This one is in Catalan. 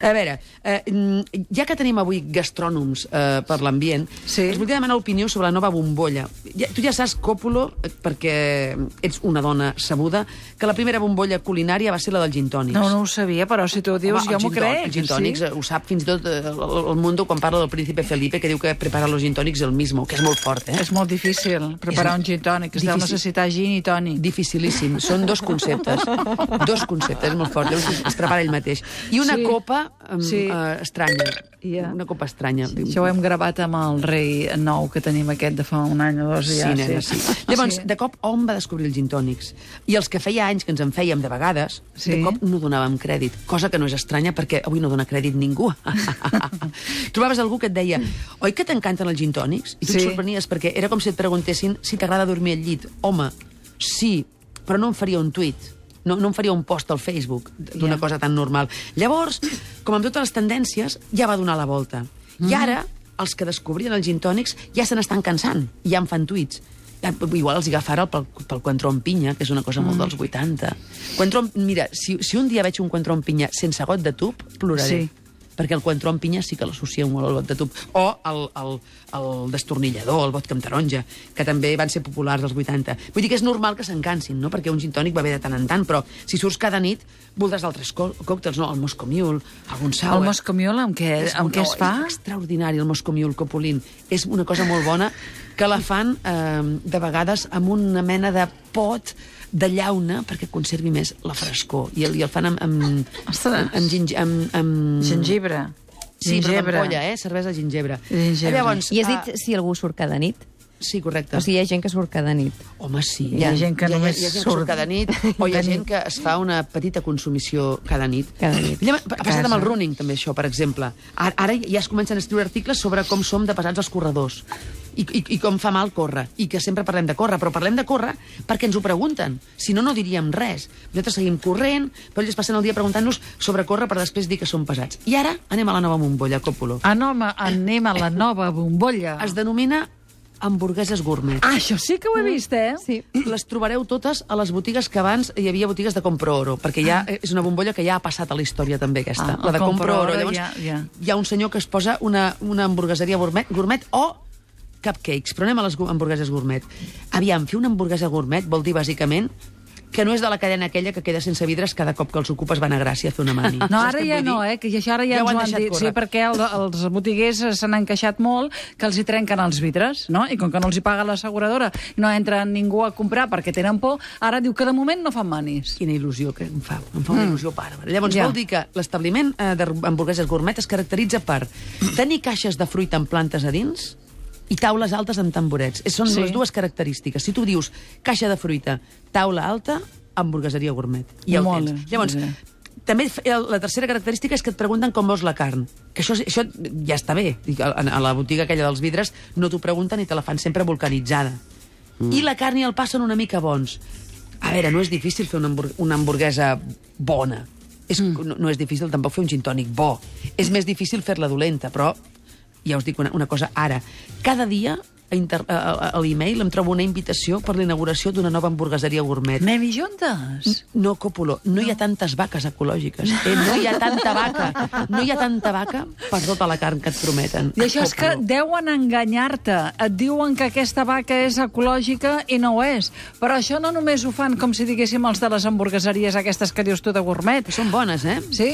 A veure, eh, mm, ja que tenim avui gastrònoms eh, per l'ambient, Sí. us voldria demanar opinió sobre la nova bombolla. Ja, tu ja saps, Còpolo, eh, perquè ets una dona sabuda, que la primera bombolla culinària va ser la dels gin tònics. No, no ho sabia, però si tu ho dius, Home, jo m'ho crec. Els gin tònics, eh, ho sap fins i tot eh, el, el mundo quan parla del príncipe Felipe, que diu que prepara los gin tònics el mismo, que és molt fort, eh? És molt difícil preparar És un gin tònic. Es deu necessitar gin i tònic. Dificilíssim. Són dos conceptes. dos conceptes, és molt fort. Llavors es prepara ell mateix. I una Sí. copa um, Sí. uh, estranya. Ja. Una copa estranya. Això ho hem gravat amb el rei nou que tenim aquest de fa un any o dos. Sí, ja, nena, sí. Llavors, Sí. de cop, on va descobrir els gin tònics? I els que feia anys que ens en fèiem de vegades, Sí. de cop no donàvem crèdit, cosa que no és estranya perquè avui no dona crèdit ningú. Trobaves algú que et deia, oi que t'encanten els gin tònics? I tu Sí. et sorprenies perquè era com si et preguntessin si t'agrada dormir al llit. Home, sí, però no em faria un tuit. No, no em faria un post al Facebook d'una Ja. cosa tan normal. Llavors, com amb totes les tendències, ja va donar la volta. I ara, els que descobrien els gin tònics ja se n'estan cansant, i ja en fan tuits. Igual els agafara pel, pel Coentró amb pinya, que és una cosa molt dels 80. Coentró amb- mira, si, si un dia veig un Coentró amb pinya sense got de tub, ploraré. Sí. Perquè el Coentró amb pinya sí que l'associo molt al got de tub. O el, el, el destornillador, el vodka amb taronja, que també van ser populars als 80. Vull dir que és normal que se'n cansin, no? perquè un gin tònic va bé de tant en tant, però si surts cada nit voldràs altres còctels, no? El Moscow Mule, algun sour... El Moscow Mule amb què, És amb què es no, fa? És extraordinari, el Moscow Mule Copolín. És una cosa molt bona que la fan eh, de vegades amb una mena de pot de llauna perquè conservi més la frescor. I el, i el fan amb, amb, Ostres. amb, ginge, amb, amb... Gingebre. Sí, però Gingebre. d'ampolla, eh? Cervesa gingebre. Gingebre. Llavors, I has ah, dit si algú surt cada nit? Sí, correcte. O sigui, hi ha gent que surt cada nit. Home, sí. Hi ha gent que hi ha, només hi ha gent que surt surt cada nit, o hi ha gent que es fa una petita consumició cada nit. Cada nit. Ha passat amb el running, també, això, per exemple. Ara, ara ja es comencen a escriure articles sobre com som de pesats els corredors i, i, i com fa mal córrer, i que sempre parlem de córrer, però parlem de córrer perquè ens ho pregunten. Si no, no diríem res. Nosaltres seguim corrent, però ells passen el dia preguntant-nos sobre córrer per després dir que som pesats. I ara anem a la nova bombolla, Còpolo. Ah, no, home, anem a la nova bombolla. Es denomina hamburgueses gourmet. Ah, això sí que ho he vist, eh? Sí. Les trobareu totes a les botigues que abans hi havia botigues de Compro Oro, perquè ja és una bombolla que ja ha passat a la història també aquesta, Ah, la de Compro. Oro Llavors, ja- ja. hi ha un senyor que es posa una, una hamburgueseria gourmet, gourmet o cupcakes, però anem a les gu- hamburgueses gourmet. Aviam, fer una hamburguesa gourmet vol dir bàsicament que no és de la cadena aquella que queda sense vidres cada cop que els ocupes van a Gràcia a fer una mani. No, ara ja no, eh? Que això ara ja, Ja ens han ho han deixat dit. Sí, córrer. perquè el, els botiguers se n'han queixat molt que els hi trenquen els vidres, no? I com que no els hi paga l'asseguradora no entra ningú a comprar perquè tenen por, ara diu que de moment no fan manis. Quina il·lusió que em fa. Em fa una il·lusió bàrbara. Llavors, Ja. vol dir que l'establiment eh, d'hamburgueses gourmet es caracteritza per tenir caixes de fruita amb plantes a dins i taules altes amb tamborets. Són Sí. les dues característiques. Si tu dius caixa de fruita, taula alta, hamburgueseria gourmet. I ja ho Molt tens. Llavors, bé. també la tercera característica és que et pregunten com vols la carn. Que això, això ja està bé. A, a la botiga aquella dels vidres no t'ho pregunten i te la fan sempre vulcanitzada. Mm. I la carn i el pa són una mica bons. A veure, no és difícil fer una, hamburg una hamburguesa bona. És, mm. no, no és difícil tampoc fer un gin tònic bo. És més difícil fer-la dolenta, però ja us dic una, una cosa ara. Cada dia a, inter, a, a, a l'e-mail em trobo una invitació per l'inauguració d'una nova hamburgueseria gourmet. Anem i juntes? No, Còpolo, no, hi ha tantes vaques ecològiques. Eh? No hi ha tanta vaca. No hi ha tanta vaca per tota la carn que et prometen. I això és que deuen enganyar-te. Et diuen que aquesta vaca és ecològica i no ho és. Però això no només ho fan, com si diguéssim, els de les hamburgueseries aquestes que dius tu de gourmet. Són bones, eh? Sí,